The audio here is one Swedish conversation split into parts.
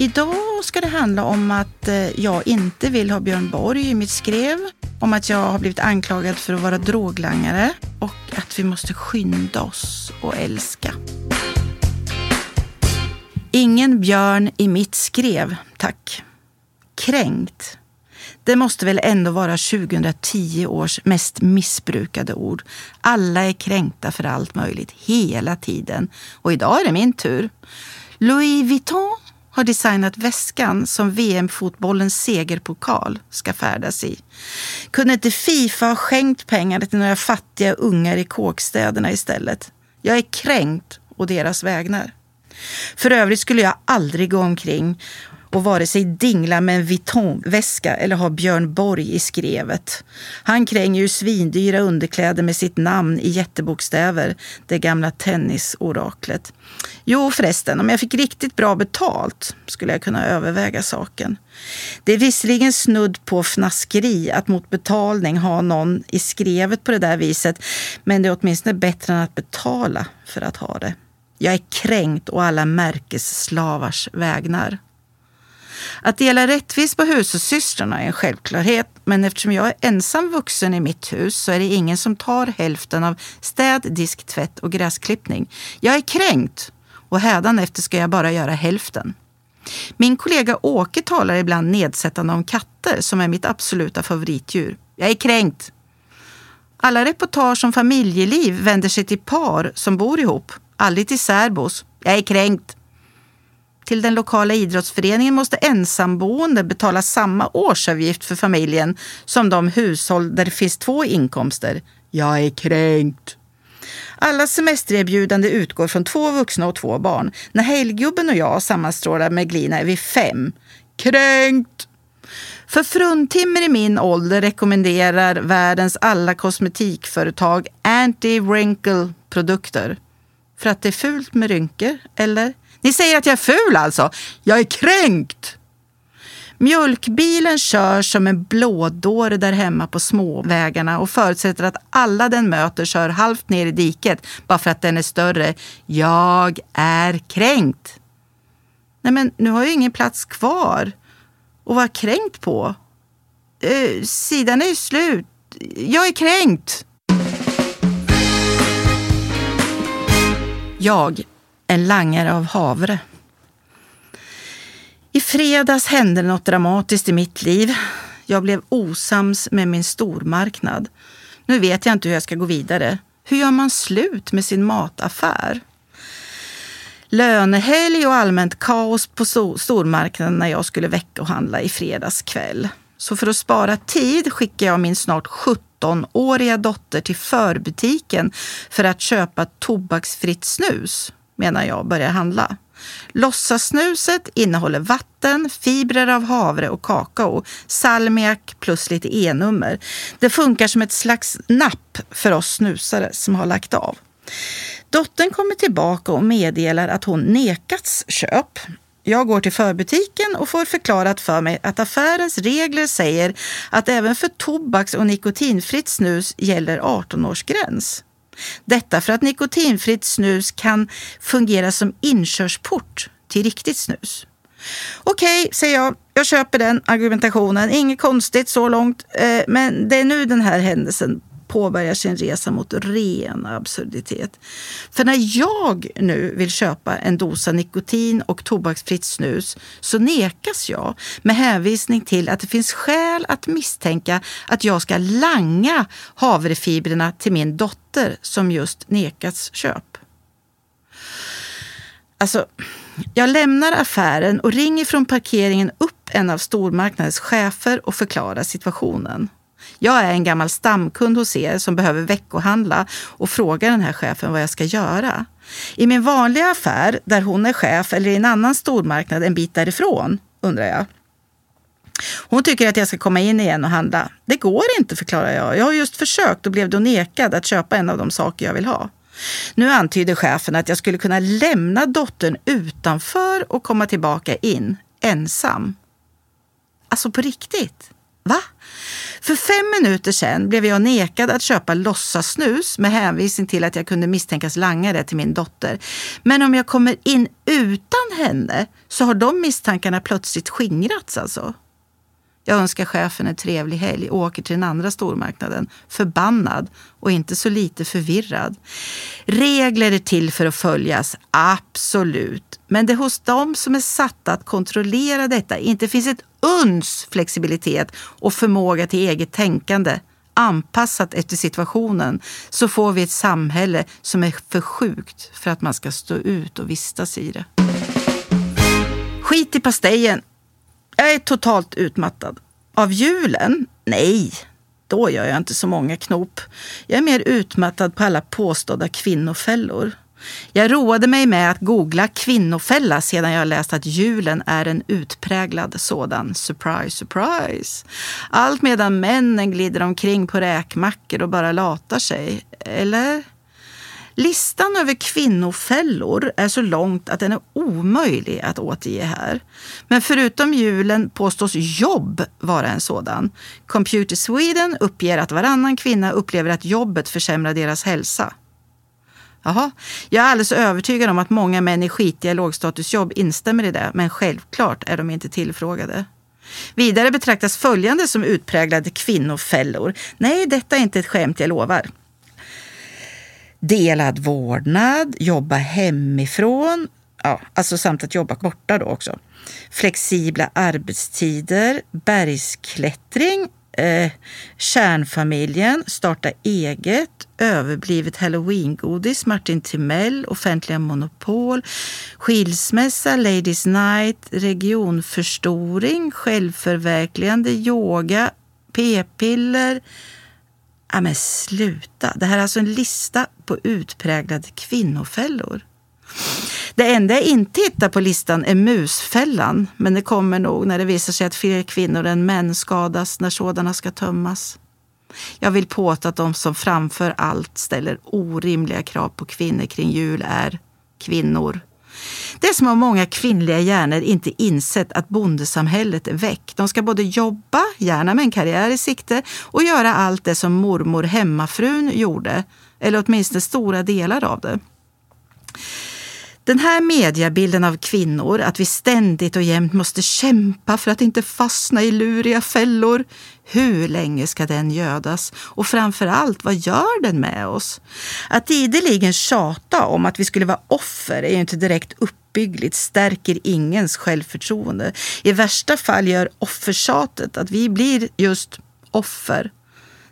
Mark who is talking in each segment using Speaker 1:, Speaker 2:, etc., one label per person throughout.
Speaker 1: Idag ska det handla om att eh, jag inte vill ha Björn Borg i mitt skrev. Om att jag har blivit anklagad för att vara droglangare och att vi måste skynda oss och älska. Ingen björn i mitt skrev, tack. Kränkt. Det måste väl ändå vara 2010 års mest missbrukade ord. Alla är kränkta för allt möjligt, hela tiden. Och idag är det min tur. Louis Vuitton har designat väskan som VM-fotbollens segerpokal ska färdas i. Kunde inte Fifa ha skänkt pengarna till några fattiga ungar i kåkstäderna istället? Jag är kränkt å deras vägnar. För övrigt skulle jag aldrig gå omkring och vare sig dingla med en Vuitton-väska eller ha Björn Borg i skrevet. Han kränger ju svindyra underkläder med sitt namn i jättebokstäver, det gamla tennisoraklet. Jo förresten, om jag fick riktigt bra betalt skulle jag kunna överväga saken. Det är visserligen snudd på fnaskeri att mot betalning ha någon i skrevet på det där viset, men det är åtminstone bättre än att betala för att ha det. Jag är kränkt och alla märkesslavars vägnar. Att dela rättvist på hushållssystrarna är en självklarhet, men eftersom jag är ensam vuxen i mitt hus så är det ingen som tar hälften av städ, disk, tvätt och gräsklippning. Jag är kränkt och hädanefter ska jag bara göra hälften. Min kollega Åke talar ibland nedsättande om katter som är mitt absoluta favoritdjur. Jag är kränkt. Alla reportage om familjeliv vänder sig till par som bor ihop, aldrig till särbos. Jag är kränkt till den lokala idrottsföreningen måste ensamboende betala samma årsavgift för familjen som de hushåll där det finns två inkomster. Jag är kränkt. Alla semestererbjudande utgår från två vuxna och två barn. När helggubben och jag sammanstrålar med Glina är vi fem. Kränkt! För fruntimmer i min ålder rekommenderar världens alla kosmetikföretag anti-wrinkle produkter. För att det är fult med rynkor, eller? Ni säger att jag är ful alltså? Jag är kränkt! Mjölkbilen kör som en blådåre där hemma på småvägarna och förutsätter att alla den möter kör halvt ner i diket bara för att den är större. Jag är kränkt. Nej men nu har jag ingen plats kvar att vara kränkt på. Eh, sidan är ju slut. Jag är kränkt. Jag en langare av havre. I fredags hände något dramatiskt i mitt liv. Jag blev osams med min stormarknad. Nu vet jag inte hur jag ska gå vidare. Hur gör man slut med sin mataffär? Lönehelg och allmänt kaos på stormarknaden när jag skulle veckohandla i fredags kväll. Så för att spara tid skickar jag min snart 17-åriga dotter till förbutiken för att köpa tobaksfritt snus menar jag, börjar handla. Låtsassnuset innehåller vatten, fibrer av havre och kakao, salmiak plus lite E-nummer. Det funkar som ett slags napp för oss snusare som har lagt av. Dottern kommer tillbaka och meddelar att hon nekats köp. Jag går till förbutiken och får förklarat för mig att affärens regler säger att även för tobaks och nikotinfritt snus gäller 18-årsgräns. Detta för att nikotinfritt snus kan fungera som inkörsport till riktigt snus. Okej, okay, säger jag. Jag köper den argumentationen. Inget konstigt så långt. Eh, men det är nu den här händelsen påbörjar sin resa mot ren absurditet. För när jag nu vill köpa en dosa nikotin och tobaksfritt snus så nekas jag med hänvisning till att det finns skäl att misstänka att jag ska langa havrefibrerna till min dotter som just nekats köp. Alltså, jag lämnar affären och ringer från parkeringen upp en av stormarknadens chefer och förklarar situationen. Jag är en gammal stamkund hos er som behöver veckohandla och frågar den här chefen vad jag ska göra. I min vanliga affär, där hon är chef, eller i en annan stormarknad en bit därifrån, undrar jag. Hon tycker att jag ska komma in igen och handla. Det går inte, förklarar jag. Jag har just försökt och blev då nekad att köpa en av de saker jag vill ha. Nu antyder chefen att jag skulle kunna lämna dottern utanför och komma tillbaka in, ensam. Alltså på riktigt. Va? För fem minuter sedan blev jag nekad att köpa låtsassnus med hänvisning till att jag kunde misstänkas langa det till min dotter. Men om jag kommer in utan henne så har de misstankarna plötsligt skingrats alltså. Jag önskar chefen en trevlig helg och åker till den andra stormarknaden. Förbannad och inte så lite förvirrad. Regler är till för att följas, absolut. Men det hos dem som är satta att kontrollera detta inte finns ett uns flexibilitet och förmåga till eget tänkande anpassat efter situationen så får vi ett samhälle som är för sjukt för att man ska stå ut och vistas i det. Skit i pastejen jag är totalt utmattad. Av julen? Nej, då gör jag inte så många knop. Jag är mer utmattad på alla påstådda kvinnofällor. Jag roade mig med att googla kvinnofälla sedan jag läst att julen är en utpräglad sådan. Surprise, surprise. Allt medan männen glider omkring på räkmackor och bara latar sig. Eller? Listan över kvinnofällor är så långt att den är omöjlig att återge här. Men förutom julen påstås jobb vara en sådan. Computer Sweden uppger att varannan kvinna upplever att jobbet försämrar deras hälsa. Jaha, jag är alldeles övertygad om att många män i skitiga lågstatusjobb instämmer i det, men självklart är de inte tillfrågade. Vidare betraktas följande som utpräglade kvinnofällor. Nej, detta är inte ett skämt, jag lovar delad vårdnad, jobba hemifrån, ja, alltså samt att jobba borta då också. Flexibla arbetstider, bergsklättring, eh, kärnfamiljen, starta eget, överblivet halloweengodis, Martin Timell, offentliga monopol, skilsmässa, Ladies Night, regionförstoring, självförverkligande, yoga, p-piller, Ja, men sluta. Det här är alltså en lista på utpräglade kvinnofällor. Det enda jag inte hittar på listan är musfällan, men det kommer nog när det visar sig att fler kvinnor än män skadas när sådana ska tömmas. Jag vill påstå att de som framför allt ställer orimliga krav på kvinnor kring jul är kvinnor. Det är som om många kvinnliga hjärnor inte insett att bondesamhället är väck. De ska både jobba, gärna med en karriär i sikte, och göra allt det som mormor hemmafrun gjorde. Eller åtminstone stora delar av det. Den här mediebilden av kvinnor, att vi ständigt och jämt måste kämpa för att inte fastna i luriga fällor. Hur länge ska den gödas? Och framför allt, vad gör den med oss? Att ideligen tjata om att vi skulle vara offer är ju inte direkt uppbyggligt, stärker ingens självförtroende. I värsta fall gör offertjatet att vi blir just offer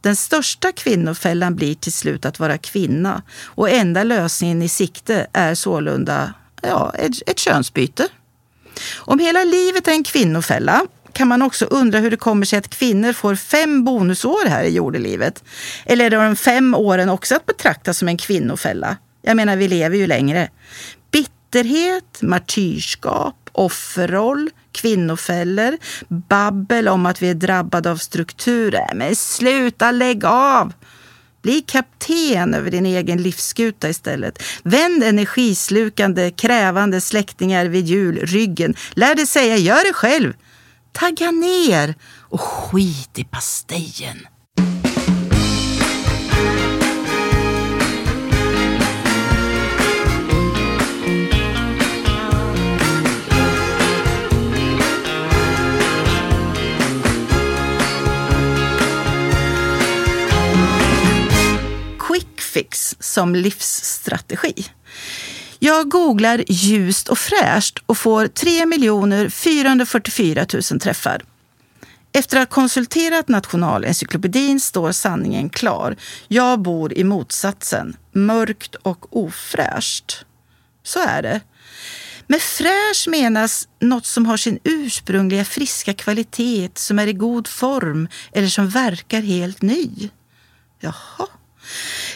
Speaker 1: den största kvinnofällan blir till slut att vara kvinna och enda lösningen i sikte är sålunda ja, ett, ett könsbyte. Om hela livet är en kvinnofälla kan man också undra hur det kommer sig att kvinnor får fem bonusår här i jordelivet. Eller är de fem åren också att betrakta som en kvinnofälla? Jag menar, vi lever ju längre. Bitterhet, martyrskap, offerroll, kvinnofällor, babbel om att vi är drabbade av strukturer. Men sluta, lägg av! Bli kapten över din egen livsskuta istället. Vänd energislukande, krävande släktingar vid jul ryggen. Lär dig säga gör det själv. Tagga ner och skit i pastejen. Fix som livsstrategi. Jag googlar ljust och fräscht och får 3 444 000 träffar. Efter att ha konsulterat Nationalencyklopedin står sanningen klar. Jag bor i motsatsen, mörkt och ofräscht. Så är det. Med fräsch menas något som har sin ursprungliga friska kvalitet, som är i god form eller som verkar helt ny. Jaha.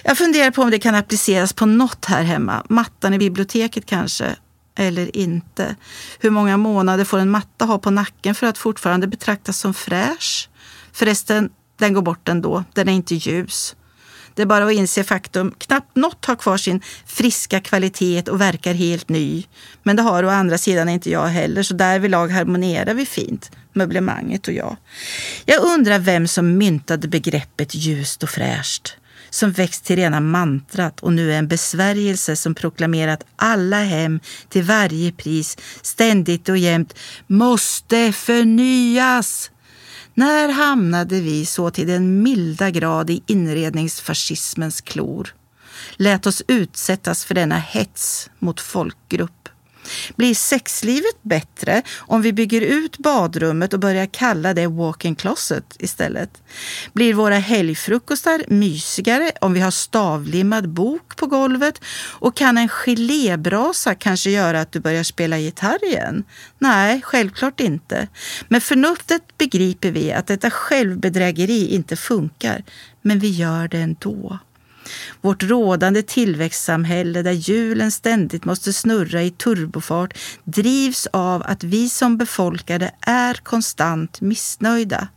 Speaker 1: Jag funderar på om det kan appliceras på något här hemma. Mattan i biblioteket kanske, eller inte. Hur många månader får en matta ha på nacken för att fortfarande betraktas som fräsch? Förresten, den går bort ändå. Den är inte ljus. Det är bara att inse faktum. Knappt något har kvar sin friska kvalitet och verkar helt ny. Men det har å andra sidan inte jag heller, så därvidlag harmonerar vi fint, möblemanget och jag. Jag undrar vem som myntade begreppet ljust och fräscht som växt till rena mantrat och nu är en besvärjelse som proklamerat alla hem till varje pris ständigt och jämt måste förnyas. När hamnade vi så till den milda grad i inredningsfascismens klor? Lät oss utsättas för denna hets mot folkgrupp. Blir sexlivet bättre om vi bygger ut badrummet och börjar kalla det walk-in closet istället? Blir våra helgfrukostar mysigare om vi har stavlimmad bok på golvet? Och kan en gelébrasa kanske göra att du börjar spela gitarr igen? Nej, självklart inte. Med förnuftet begriper vi att detta självbedrägeri inte funkar, men vi gör det ändå. Vårt rådande tillväxtsamhälle där hjulen ständigt måste snurra i turbofart drivs av att vi som befolkade är konstant missnöjda.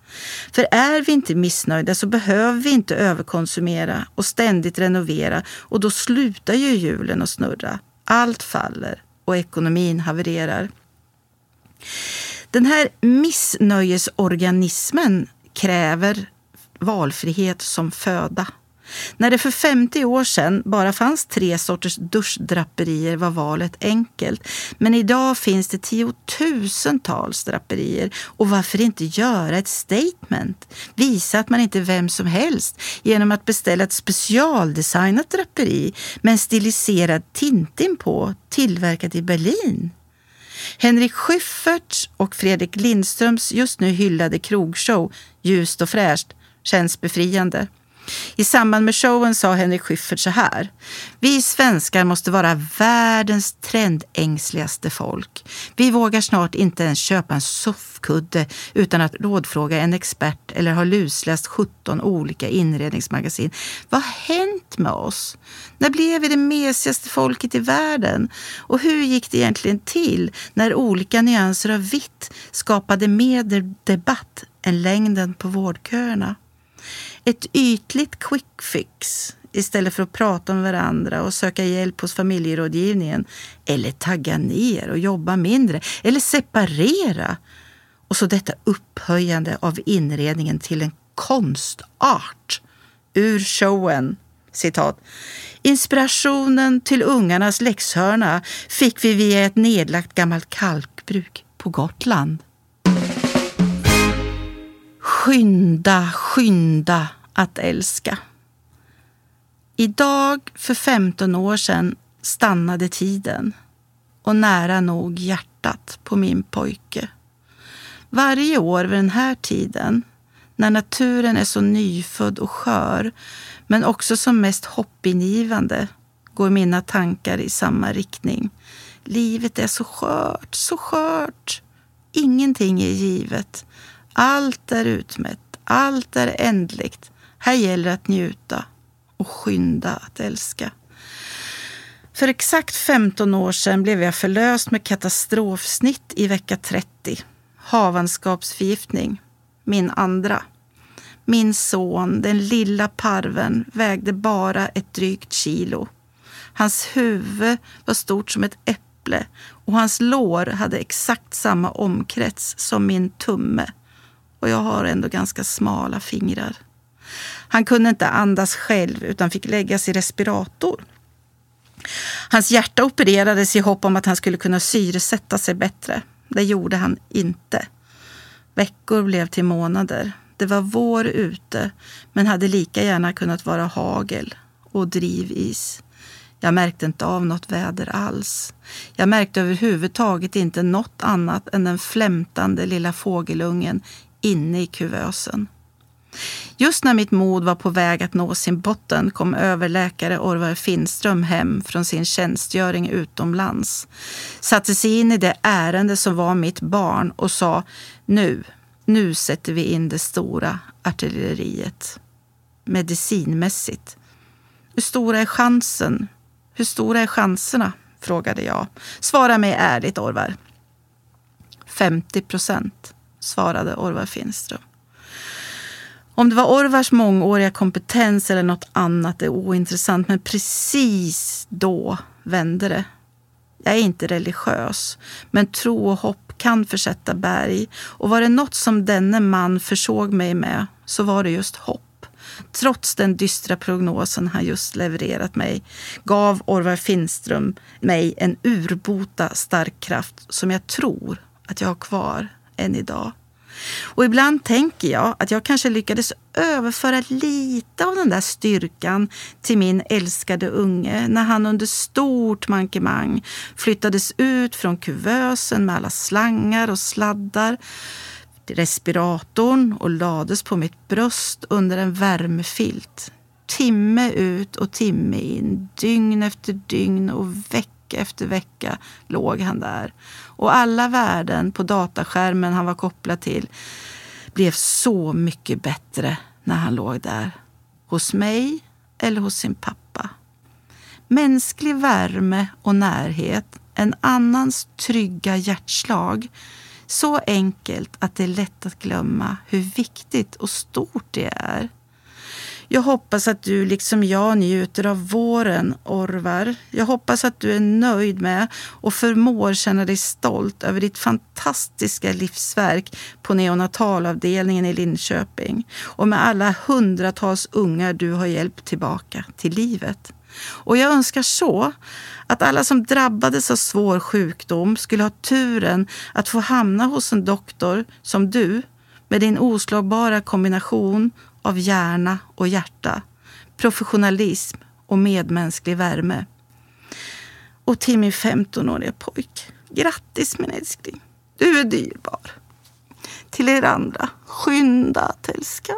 Speaker 1: För är vi inte missnöjda så behöver vi inte överkonsumera och ständigt renovera och då slutar ju hjulen att snurra. Allt faller och ekonomin havererar. Den här missnöjesorganismen kräver valfrihet som föda. När det för 50 år sedan bara fanns tre sorters duschdraperier var valet enkelt. Men idag finns det tiotusentals draperier. Och varför inte göra ett statement? Visa att man inte är vem som helst genom att beställa ett specialdesignat draperi med en stiliserad Tintin på, tillverkat i Berlin. Henrik Schyfferts och Fredrik Lindströms just nu hyllade krogshow Ljust och fräscht känns befriande. I samband med showen sa Henrik Schyffert så här. Vi svenskar måste vara världens trendängsligaste folk. Vi vågar snart inte ens köpa en soffkudde utan att rådfråga en expert eller ha lusläst 17 olika inredningsmagasin. Vad har hänt med oss? När blev vi det mesigaste folket i världen? Och hur gick det egentligen till när olika nyanser av vitt skapade mer debatt än längden på vårdköerna? Ett ytligt quick fix istället för att prata med varandra och söka hjälp hos familjerådgivningen. Eller tagga ner och jobba mindre. Eller separera. Och så detta upphöjande av inredningen till en konstart. Ur showen. Citat. Inspirationen till ungarnas läxhörna fick vi via ett nedlagt gammalt kalkbruk på Gotland. Skynda, skynda, att älska. Idag, för 15 år sedan, stannade tiden och nära nog hjärtat på min pojke. Varje år vid den här tiden, när naturen är så nyfödd och skör men också som mest hoppingivande, går mina tankar i samma riktning. Livet är så skört, så skört. Ingenting är givet. Allt är utmätt, allt är ändligt. Här gäller att njuta och skynda att älska. För exakt 15 år sedan blev jag förlöst med katastrofsnitt i vecka 30. Havandeskapsförgiftning. Min andra. Min son, den lilla parven, vägde bara ett drygt kilo. Hans huvud var stort som ett äpple och hans lår hade exakt samma omkrets som min tumme. Och jag har ändå ganska smala fingrar. Han kunde inte andas själv utan fick läggas i respirator. Hans hjärta opererades i hopp om att han skulle kunna syresätta sig bättre. Det gjorde han inte. Veckor blev till månader. Det var vår ute, men hade lika gärna kunnat vara hagel och drivis. Jag märkte inte av något väder alls. Jag märkte överhuvudtaget inte något annat än den flämtande lilla fågelungen inne i kuvösen. Just när mitt mod var på väg att nå sin botten kom överläkare Orvar Finström hem från sin tjänstgöring utomlands. Satte sig in i det ärende som var mitt barn och sa nu, nu sätter vi in det stora artilleriet. Medicinmässigt. Hur stora är chansen? Hur stora är chanserna? frågade jag. Svara mig ärligt, Orvar. 50 procent, svarade Orvar Finström. Om det var Orvars mångåriga kompetens eller något annat är ointressant, men precis då vände det. Jag är inte religiös, men tro och hopp kan försätta berg. Och var det något som denne man försåg mig med så var det just hopp. Trots den dystra prognosen han just levererat mig gav Orvar Finström mig en urbota stark kraft som jag tror att jag har kvar än idag. Och ibland tänker jag att jag kanske lyckades överföra lite av den där styrkan till min älskade unge när han under stort mankemang flyttades ut från kuvösen med alla slangar och sladdar till respiratorn och lades på mitt bröst under en värmefilt. Timme ut och timme in, dygn efter dygn och vecka efter vecka låg han där. Och alla värden på dataskärmen han var kopplad till blev så mycket bättre när han låg där. Hos mig eller hos sin pappa. Mänsklig värme och närhet, en annans trygga hjärtslag. Så enkelt att det är lätt att glömma hur viktigt och stort det är. Jag hoppas att du liksom jag njuter av våren, Orvar. Jag hoppas att du är nöjd med och förmår känna dig stolt över ditt fantastiska livsverk på neonatalavdelningen i Linköping och med alla hundratals ungar du har hjälpt tillbaka till livet. Och jag önskar så att alla som drabbades av svår sjukdom skulle ha turen att få hamna hos en doktor som du med din oslagbara kombination av hjärna och hjärta, professionalism och medmänsklig värme. Och till min 15-åriga pojk. Grattis min älskling. Du är dyrbar. Till er andra, skynda att älska.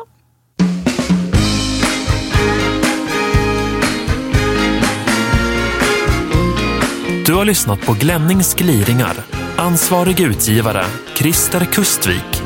Speaker 2: Du har lyssnat på Glennings gliringar. Ansvarig utgivare, Christer Kustvik.